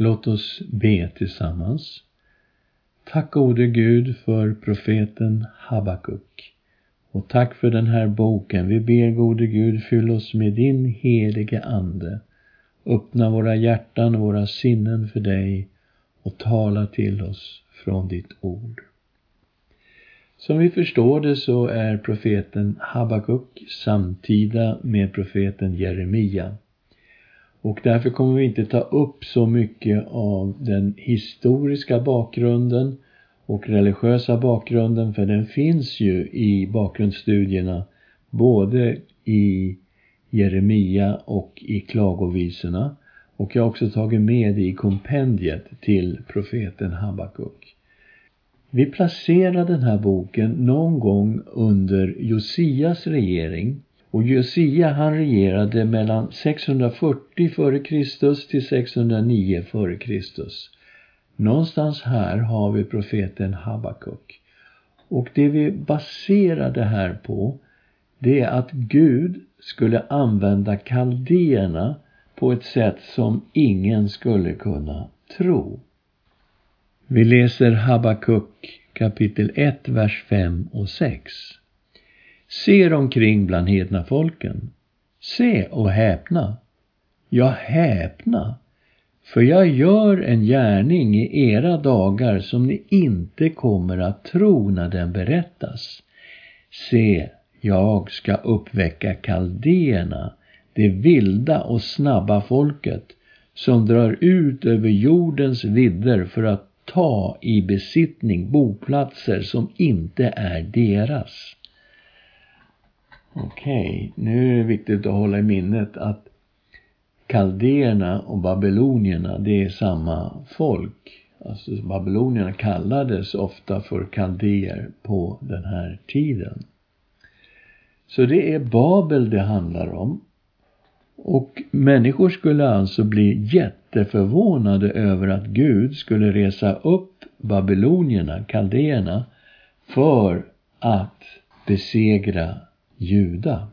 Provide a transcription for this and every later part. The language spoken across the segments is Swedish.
Låt oss be tillsammans. Tack gode Gud för profeten Habakuk. Och tack för den här boken. Vi ber gode Gud, fyll oss med din helige Ande. Öppna våra hjärtan och våra sinnen för dig och tala till oss från ditt ord. Som vi förstår det så är profeten Habakuk samtida med profeten Jeremia. Och därför kommer vi inte ta upp så mycket av den historiska bakgrunden och religiösa bakgrunden, för den finns ju i bakgrundsstudierna både i Jeremia och i klagovisorna. Och jag har också tagit med det i kompendiet till profeten Habakuk. Vi placerar den här boken någon gång under Josias regering och Josia han regerade mellan 640 f.Kr. till 609 f.Kr. Någonstans här har vi profeten Habakuk. Och det vi baserar det här på det är att Gud skulle använda kaldéerna på ett sätt som ingen skulle kunna tro. Vi läser Habakuk kapitel 1, vers 5 och 6. Ser omkring bland hedna folken. Se och häpna. Ja, häpna. För jag gör en gärning i era dagar som ni inte kommer att tro när den berättas. Se, jag ska uppväcka kaldéerna, det vilda och snabba folket, som drar ut över jordens vidder för att ta i besittning boplatser som inte är deras. Okej, okay, nu är det viktigt att hålla i minnet att kaldéerna och babylonierna, det är samma folk. Alltså babylonierna kallades ofta för kaldéer på den här tiden. Så det är Babel det handlar om. Och människor skulle alltså bli jätteförvånade över att Gud skulle resa upp babylonierna, kaldéerna, för att besegra Juda.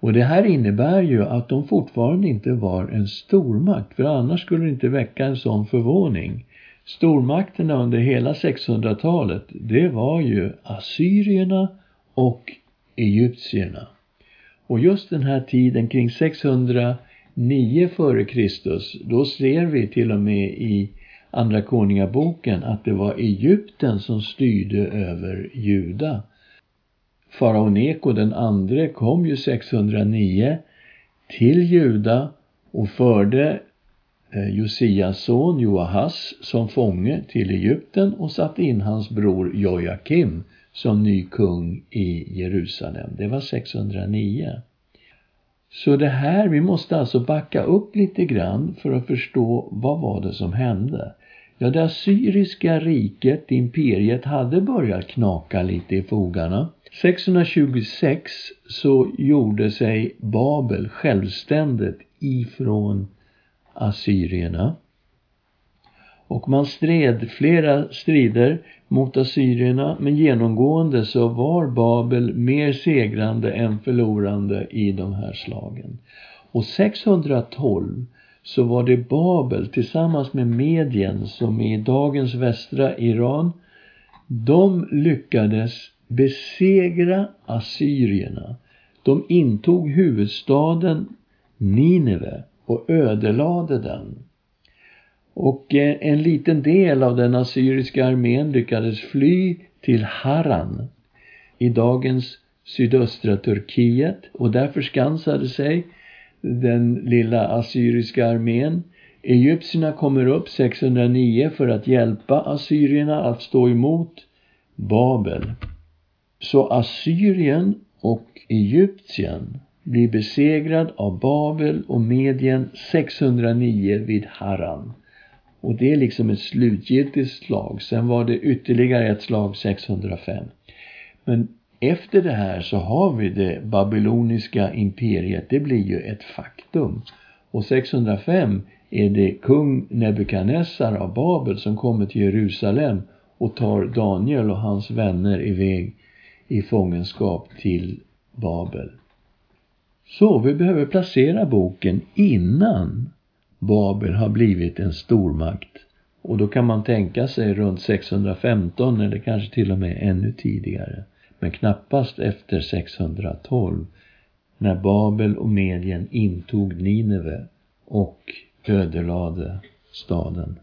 Och det här innebär ju att de fortfarande inte var en stormakt, för annars skulle det inte väcka en sån förvåning. Stormakterna under hela 600-talet, det var ju assyrierna och egyptierna. Och just den här tiden kring 609 f.Kr. då ser vi till och med i Andra Konungaboken att det var Egypten som styrde över Juda. Farao Neko den andre kom ju 609 till Juda och förde eh, Josias son Joahas som fånge till Egypten och satte in hans bror Jojakim som ny kung i Jerusalem. Det var 609. Så det här, vi måste alltså backa upp lite grann för att förstå vad var det som hände. Ja, det assyriska riket, imperiet, hade börjat knaka lite i fogarna. 626 så gjorde sig Babel självständigt ifrån assyrierna. Och man stred flera strider mot assyrierna men genomgående så var Babel mer segrande än förlorande i de här slagen. Och 612 så var det Babel tillsammans med Medien som är i dagens västra Iran. De lyckades besegra assyrierna. De intog huvudstaden Nineve och ödelade den. Och eh, en liten del av den assyriska armén lyckades fly till Haran i dagens sydöstra Turkiet och där förskansade sig den lilla assyriska armén. Egyptierna kommer upp 609 för att hjälpa assyrierna att stå emot Babel. Så Assyrien och Egyptien blir besegrad av Babel och Medien 609 vid Haran. Och det är liksom ett slutgiltigt slag. Sen var det ytterligare ett slag 605. Men efter det här så har vi det babyloniska imperiet. Det blir ju ett faktum. Och 605 är det kung Nebukadnessar av Babel som kommer till Jerusalem och tar Daniel och hans vänner iväg i fångenskap till Babel. Så vi behöver placera boken innan Babel har blivit en stormakt. Och då kan man tänka sig runt 615 eller kanske till och med ännu tidigare. Men knappast efter 612 när Babel och Medien intog Nineve och ödelade staden.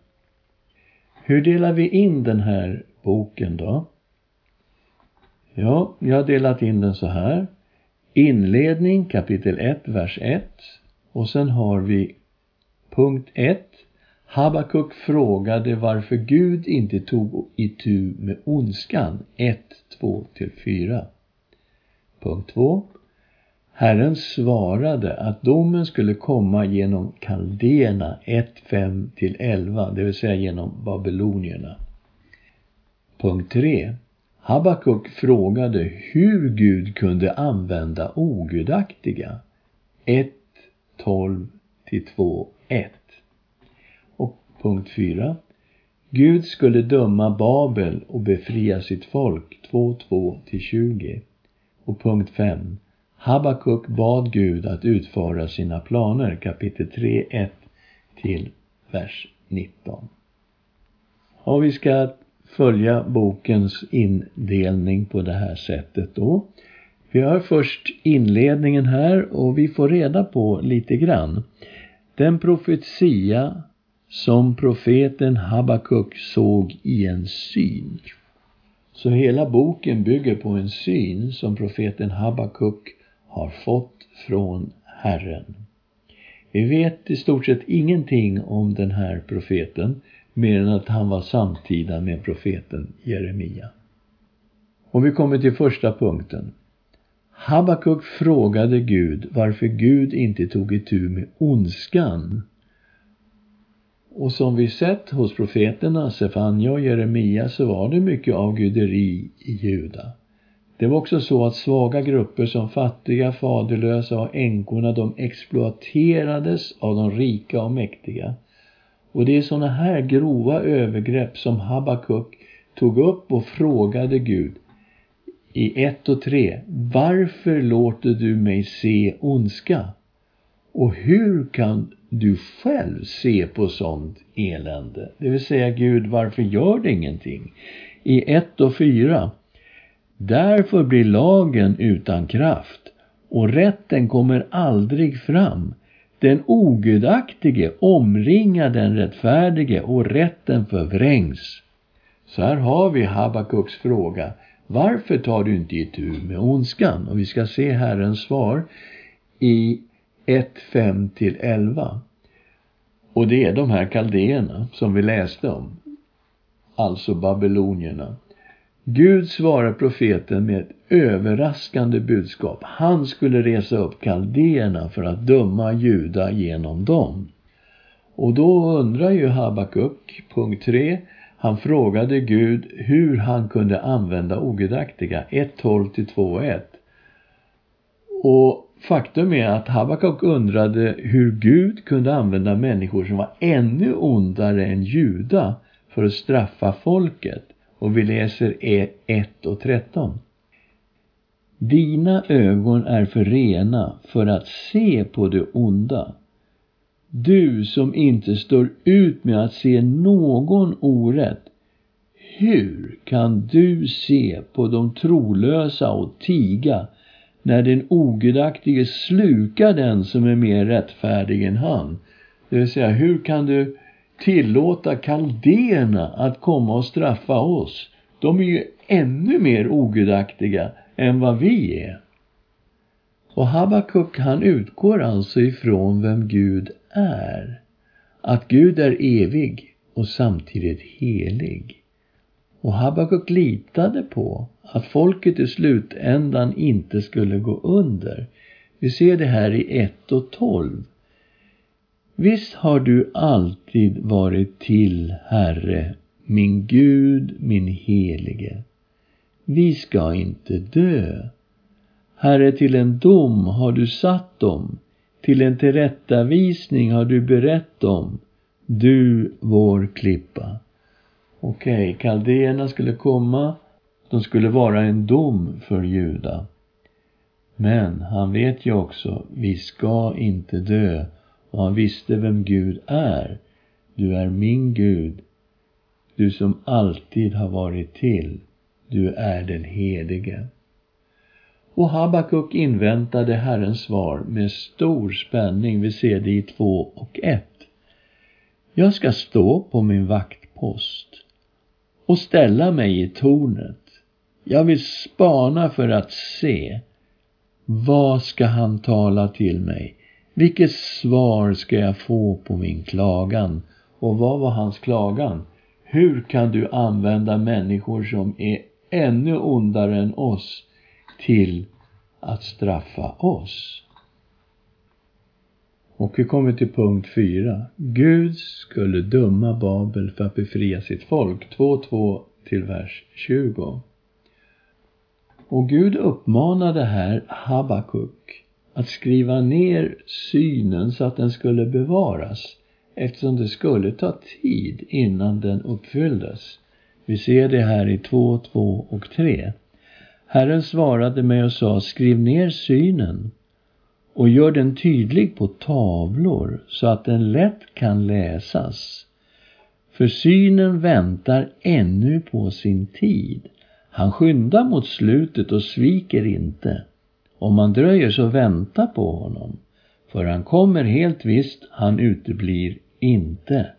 Hur delar vi in den här boken då? Ja, jag har delat in den så här. Inledning kapitel 1, vers 1. Och sen har vi punkt 1. Habakuk frågade varför Gud inte tog itu med ondskan 1, 2 till 4. Punkt 2. Herren svarade att domen skulle komma genom kaldéerna 1, 5 till 11, det vill säga genom babylonierna. Punkt 3. Habakuk frågade hur Gud kunde använda ogudaktiga 1, 12 till 2, 1. Och punkt 4. Gud skulle döma Babel och befria sitt folk 2, 2 till 20. Och punkt 5. Habakuk bad Gud att utföra sina planer, kapitel 3, 1 till vers 19. Och vi ska följa bokens indelning på det här sättet då. Vi har först inledningen här och vi får reda på lite grann. Den profetia som profeten Habakuk såg i en syn. Så hela boken bygger på en syn som profeten Habakuk har fått från Herren. Vi vet i stort sett ingenting om den här profeten mer än att han var samtida med profeten Jeremia. Och vi kommer till första punkten. Habakuk frågade Gud varför Gud inte tog itu med ondskan. Och som vi sett hos profeterna Sefania och Jeremia så var det mycket avguderi i Juda. Det var också så att svaga grupper som fattiga, faderlösa och änkorna de exploaterades av de rika och mäktiga. Och det är sådana här grova övergrepp som Habakuk tog upp och frågade Gud i 1 och 3. Varför låter du mig se ondska? Och hur kan du själv se på sånt elände? Det vill säga Gud, varför gör det ingenting? I 1 och 4. Därför blir lagen utan kraft och rätten kommer aldrig fram. Den ogudaktige omringar den rättfärdige och rätten förvrängs. Så här har vi Habakuks fråga. Varför tar du inte itu med ondskan? Och vi ska se Herrens svar i 1, 5 till 11. Och det är de här kaldéerna som vi läste om. Alltså babylonierna. Gud svarar profeten med ett överraskande budskap. Han skulle resa upp kaldéerna för att döma Juda genom dem. Och då undrar ju Habakuk, punkt 3, han frågade Gud hur han kunde använda ogudaktiga, 1.12 till 2.1. Och faktum är att Habakuk undrade hur Gud kunde använda människor som var ännu ondare än Juda för att straffa folket. Och vi läser e 1 och 13. Dina ögon är för rena för att se på det onda. Du som inte står ut med att se någon orätt. Hur kan du se på de trolösa och tiga när den ogudaktige slukar den som är mer rättfärdig än han? Det vill säga, hur kan du tillåta kaldéerna att komma och straffa oss. De är ju ännu mer ogudaktiga än vad vi är. Och Habakuk han utgår alltså ifrån vem Gud är. Att Gud är evig och samtidigt helig. Och Habakuk litade på att folket i slutändan inte skulle gå under. Vi ser det här i 1 och 12. Visst har du alltid varit till, Herre, min Gud, min helige. Vi ska inte dö. Herre, till en dom har du satt dem, till en tillrättavisning har du berett dem, du vår klippa. Okej, okay, kaldéerna skulle komma, de skulle vara en dom för Juda. Men han vet ju också, vi ska inte dö och han visste vem Gud är. Du är min Gud, du som alltid har varit till. Du är den helige. Och Habakuk inväntade Herrens svar med stor spänning. Vi ser det i 2 och 1. Jag ska stå på min vaktpost och ställa mig i tornet. Jag vill spana för att se. Vad ska han tala till mig? Vilket svar ska jag få på min klagan? Och vad var hans klagan? Hur kan du använda människor som är ännu ondare än oss till att straffa oss? Och vi kommer till punkt 4. Gud skulle döma Babel för att befria sitt folk. 2.2 till vers 20. Och Gud uppmanade här Habakuk att skriva ner synen så att den skulle bevaras eftersom det skulle ta tid innan den uppfylldes. Vi ser det här i 2, 2 och 3. Herren svarade mig och sa, skriv ner synen och gör den tydlig på tavlor så att den lätt kan läsas. För synen väntar ännu på sin tid. Han skyndar mot slutet och sviker inte. Om man dröjer så vänta på honom. För han kommer helt visst, han uteblir inte.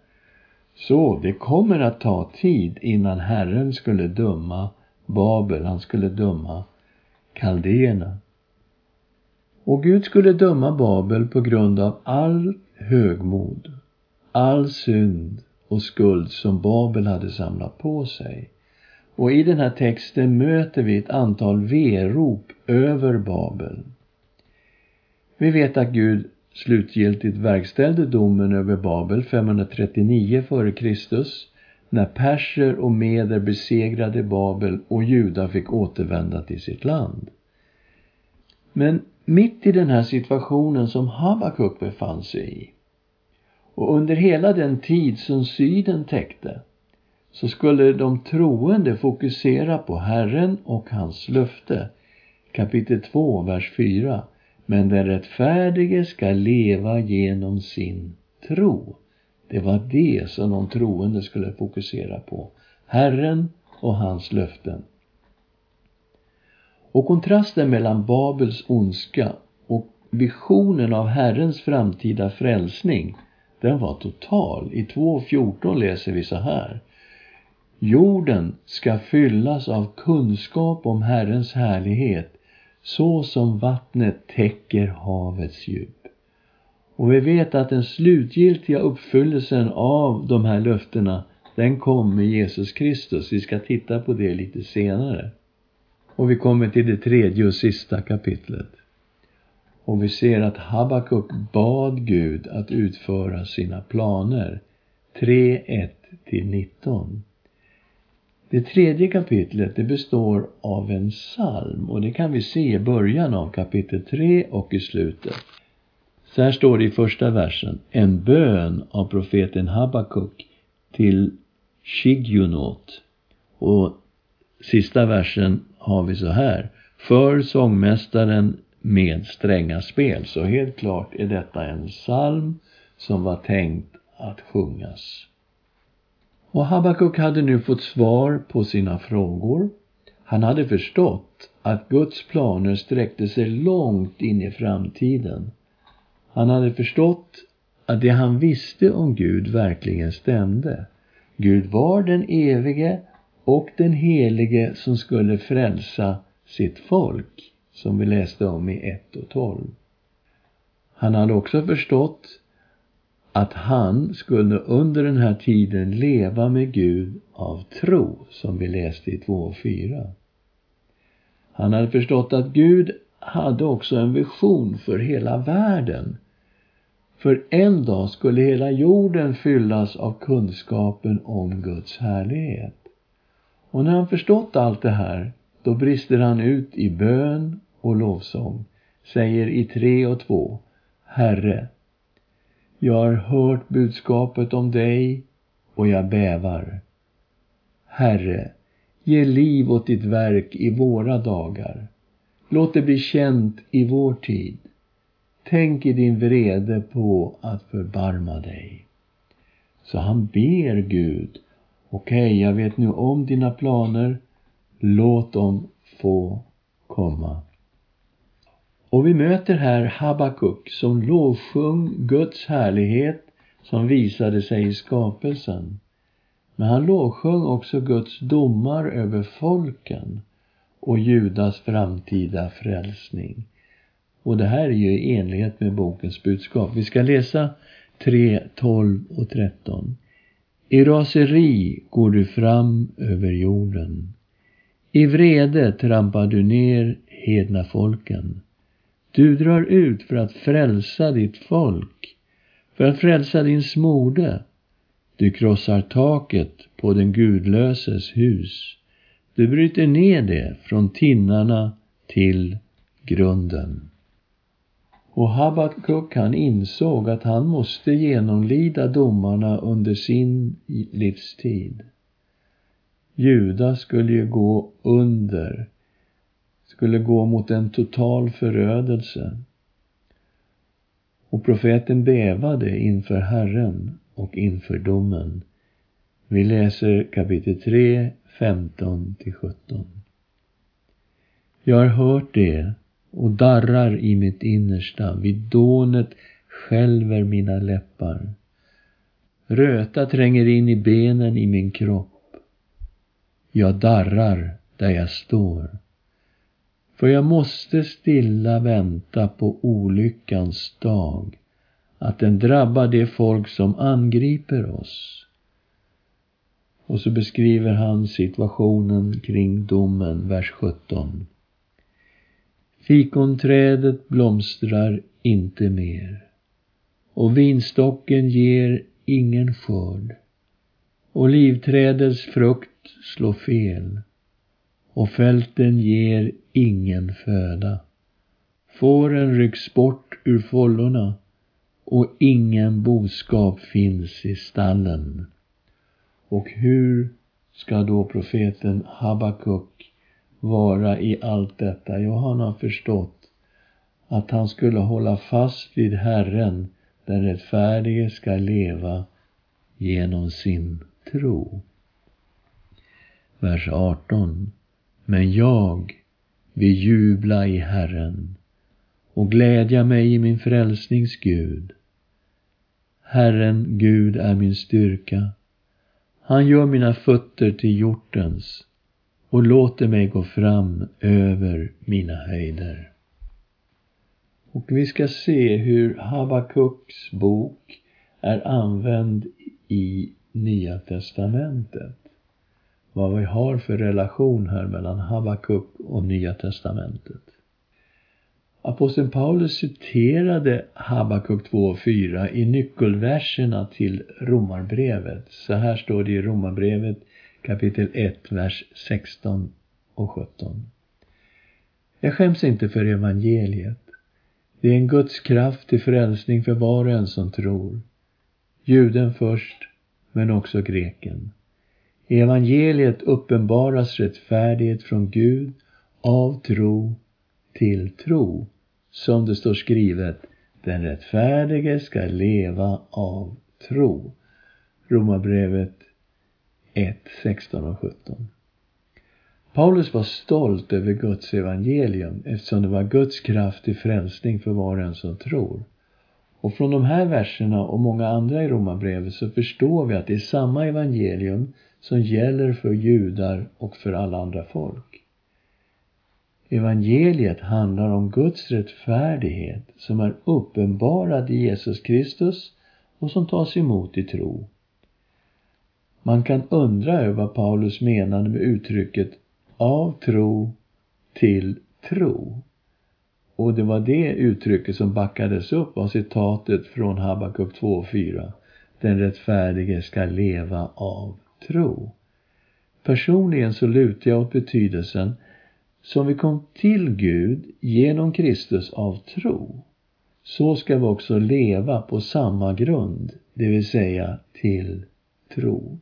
Så det kommer att ta tid innan Herren skulle döma Babel, han skulle döma kaldéerna. Och Gud skulle döma Babel på grund av all högmod, all synd och skuld som Babel hade samlat på sig. Och i den här texten möter vi ett antal verop över Babel. Vi vet att Gud slutgiltigt verkställde domen över Babel 539 f.Kr. när perser och meder besegrade Babel och Juda fick återvända till sitt land. Men mitt i den här situationen som Habakuk befann sig i och under hela den tid som syden täckte så skulle de troende fokusera på Herren och hans löfte. Kapitel 2, vers 4. Men den rättfärdige ska leva genom sin tro. Det var det som de troende skulle fokusera på. Herren och hans löften. Och kontrasten mellan Babels ondska och visionen av Herrens framtida frälsning, den var total. I 2.14 läser vi så här. Jorden ska fyllas av kunskap om Herrens härlighet så som vattnet täcker havets djup. Och vi vet att den slutgiltiga uppfyllelsen av de här löftena, den kom med Jesus Kristus. Vi ska titta på det lite senare. Och vi kommer till det tredje och sista kapitlet. Och vi ser att Habakuk bad Gud att utföra sina planer. 3.1 till 19. Det tredje kapitlet det består av en psalm och det kan vi se i början av kapitel 3 och i slutet. Så här står det i första versen. En bön av profeten Habakuk till Shigionot. Och sista versen har vi så här. För sångmästaren med stränga spel. Så helt klart är detta en psalm som var tänkt att sjungas. Och Habakuk hade nu fått svar på sina frågor. Han hade förstått att Guds planer sträckte sig långt in i framtiden. Han hade förstått att det han visste om Gud verkligen stämde. Gud var den evige och den helige som skulle frälsa sitt folk, som vi läste om i 1 och 12. Han hade också förstått att han skulle under den här tiden leva med Gud av tro, som vi läste i 2 och 4. Han hade förstått att Gud hade också en vision för hela världen. För en dag skulle hela jorden fyllas av kunskapen om Guds härlighet. Och när han förstått allt det här, då brister han ut i bön och lovsång, säger i 3 och 2, Herre, jag har hört budskapet om dig och jag bävar. Herre, ge liv åt ditt verk i våra dagar. Låt det bli känt i vår tid. Tänk i din vrede på att förbarma dig. Så han ber Gud, okej, okay, jag vet nu om dina planer, låt dem få komma. Och vi möter här Habakuk som lovsjung Guds härlighet som visade sig i skapelsen. Men han lovsjöng också Guds domar över folken och Judas framtida frälsning. Och det här är ju i enlighet med bokens budskap. Vi ska läsa 3, 12 och 13. I raseri går du fram över jorden. I vrede trampar du ner hedna folken. Du drar ut för att frälsa ditt folk, för att frälsa din smorde. Du krossar taket på den gudlöses hus. Du bryter ner det från tinnarna till grunden. Och Habakuk han insåg att han måste genomlida domarna under sin livstid. Juda skulle ju gå under, skulle gå mot en total förödelse. Och profeten bävade inför Herren och inför domen. Vi läser kapitel 3, 15-17. Jag har hört det och darrar i mitt innersta. Vid dånet skälver mina läppar. Röta tränger in i benen i min kropp. Jag darrar där jag står. För jag måste stilla vänta på olyckans dag, att den drabbar det folk som angriper oss. Och så beskriver han situationen kring domen, vers 17. Fikonträdet blomstrar inte mer och vinstocken ger ingen skörd. Olivträdets frukt slår fel och fälten ger ingen föda. Fåren rycks bort ur follorna och ingen boskap finns i stallen. Och hur ska då profeten Habakuk vara i allt detta? Jo, han har förstått att han skulle hålla fast vid Herren, den rättfärdige ska leva genom sin tro. Vers 18. Men jag vill jubla i Herren och glädja mig i min frälsnings Gud. Herren Gud är min styrka. Han gör mina fötter till hjortens och låter mig gå fram över mina höjder. Och vi ska se hur Habakuks bok är använd i Nya testamentet. Vad vi har för relation här mellan Habakuk och Nya testamentet. Aposteln Paulus citerade Habakuk 2 och 4 i nyckelverserna till Romarbrevet. Så här står det i Romarbrevet kapitel 1, vers 16 och 17. Jag skäms inte för evangeliet. Det är en Guds kraft till frälsning för var och en som tror. Juden först, men också greken. I evangeliet uppenbaras rättfärdighet från Gud av tro till tro. Som det står skrivet, den rättfärdige ska leva av tro. Romarbrevet 1, 16 och 17. Paulus var stolt över Guds evangelium eftersom det var Guds kraft till frälsning för var och en som tror. Och från de här verserna och många andra i Romarbrevet så förstår vi att det är samma evangelium som gäller för judar och för alla andra folk. Evangeliet handlar om Guds rättfärdighet som är uppenbarad i Jesus Kristus och som tas emot i tro. Man kan undra över vad Paulus menade med uttrycket av tro till tro. Och det var det uttrycket som backades upp av citatet från Habakuk 2.4. Den rättfärdige ska leva av tro. Personligen så lutar jag åt betydelsen som vi kom till Gud genom Kristus av tro. Så ska vi också leva på samma grund, det vill säga till tro.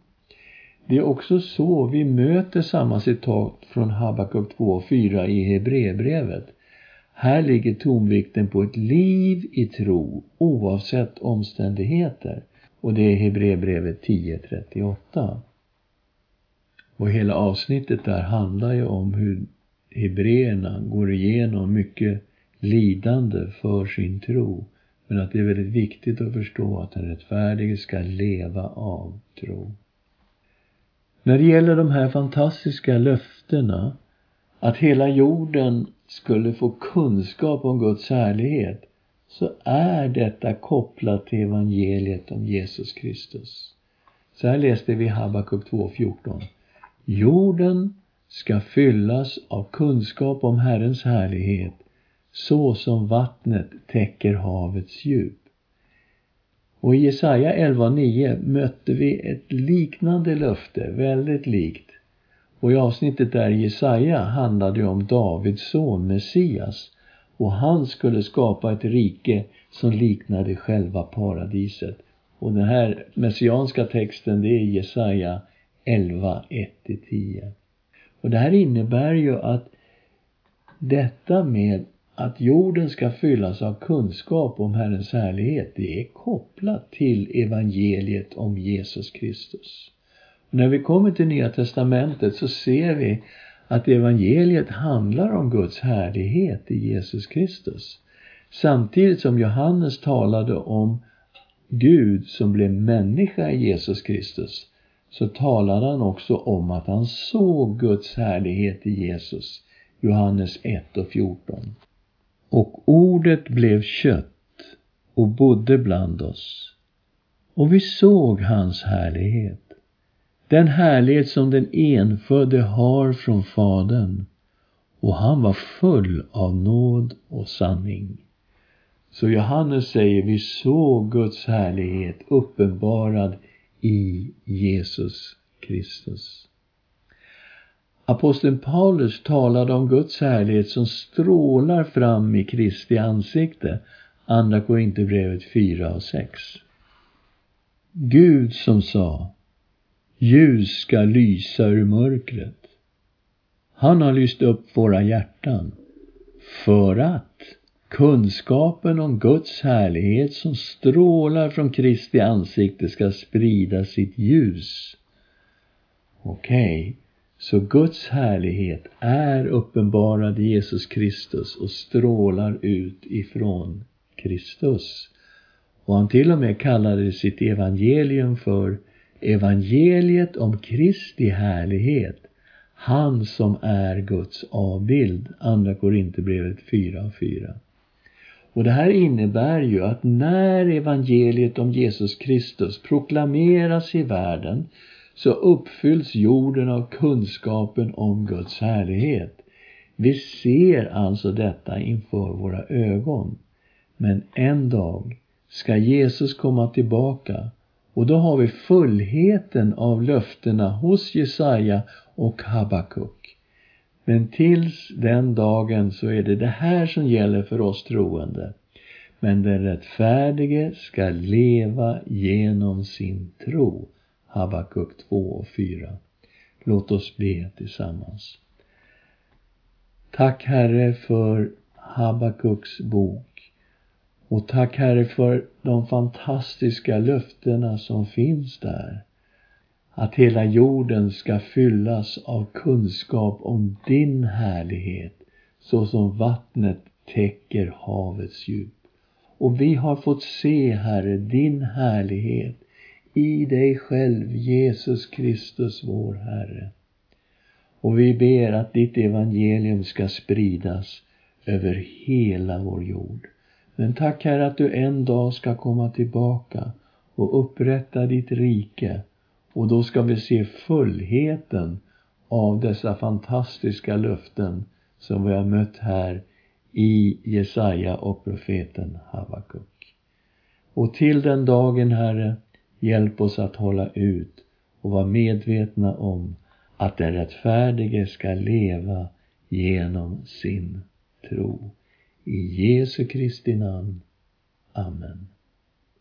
Det är också så vi möter samma citat från Habakuk 2.4 i Hebreerbrevet. Här ligger tonvikten på ett liv i tro oavsett omständigheter. Och det är Hebreerbrevet 10.38. Och hela avsnittet där handlar ju om hur hebreerna går igenom mycket lidande för sin tro. Men att det är väldigt viktigt att förstå att den rättfärdige ska leva av tro. När det gäller de här fantastiska löftena att hela jorden skulle få kunskap om Guds härlighet så är detta kopplat till evangeliet om Jesus Kristus. Så här läste vi Habakuk 2.14. Jorden ska fyllas av kunskap om Herrens härlighet så som vattnet täcker havets djup. Och i Jesaja 11.9 mötte vi ett liknande löfte, väldigt likt. Och i avsnittet där Jesaja handlade det om Davids son Messias och han skulle skapa ett rike som liknade själva paradiset. Och den här messianska texten det är Jesaja 11, 1-10. Och det här innebär ju att detta med att jorden ska fyllas av kunskap om Herrens härlighet, det är kopplat till evangeliet om Jesus Kristus. Och när vi kommer till Nya Testamentet så ser vi att evangeliet handlar om Guds härlighet i Jesus Kristus. Samtidigt som Johannes talade om Gud som blev människa i Jesus Kristus så talade han också om att han såg Guds härlighet i Jesus. Johannes 1 och 14. Och ordet blev kött och bodde bland oss. Och vi såg hans härlighet. Den härlighet som den enfödde har från Fadern. Och han var full av nåd och sanning. Så Johannes säger, vi såg Guds härlighet uppenbarad i Jesus Kristus. Aposteln Paulus talade om Guds härlighet som strålar fram i Kristi ansikte. Andra Korinthierbrevet 4 och 6. Gud som sa Ljus ska lysa ur mörkret. Han har lyst upp våra hjärtan för att kunskapen om Guds härlighet som strålar från Kristi ansikte ska sprida sitt ljus. Okej, okay. Så Guds härlighet är uppenbarad i Jesus Kristus och strålar ut ifrån Kristus. Och han till och med kallade sitt evangelium för evangeliet om Kristi härlighet. Han som är Guds avbild. Andra Korinthierbrevet 4 och 4. Och det här innebär ju att när evangeliet om Jesus Kristus proklameras i världen så uppfylls jorden av kunskapen om Guds härlighet. Vi ser alltså detta inför våra ögon. Men en dag ska Jesus komma tillbaka och då har vi fullheten av löftena hos Jesaja och Habakuk. Men tills den dagen så är det det här som gäller för oss troende. Men den rättfärdige ska leva genom sin tro. Habakuk 2 och 4. Låt oss be tillsammans. Tack Herre för Habakuks bok. Och tack Herre för de fantastiska löftena som finns där. Att hela jorden ska fyllas av kunskap om din härlighet så som vattnet täcker havets djup. Och vi har fått se, Herre, din härlighet i dig själv, Jesus Kristus, vår Herre. Och vi ber att ditt evangelium ska spridas över hela vår jord. Men tack Herre att du en dag ska komma tillbaka och upprätta ditt rike och då ska vi se fullheten av dessa fantastiska löften som vi har mött här i Jesaja och profeten Habakuk. Och till den dagen, Herre, Hjälp oss att hålla ut och vara medvetna om att den rättfärdige ska leva genom sin tro. I Jesu Kristi namn. Amen.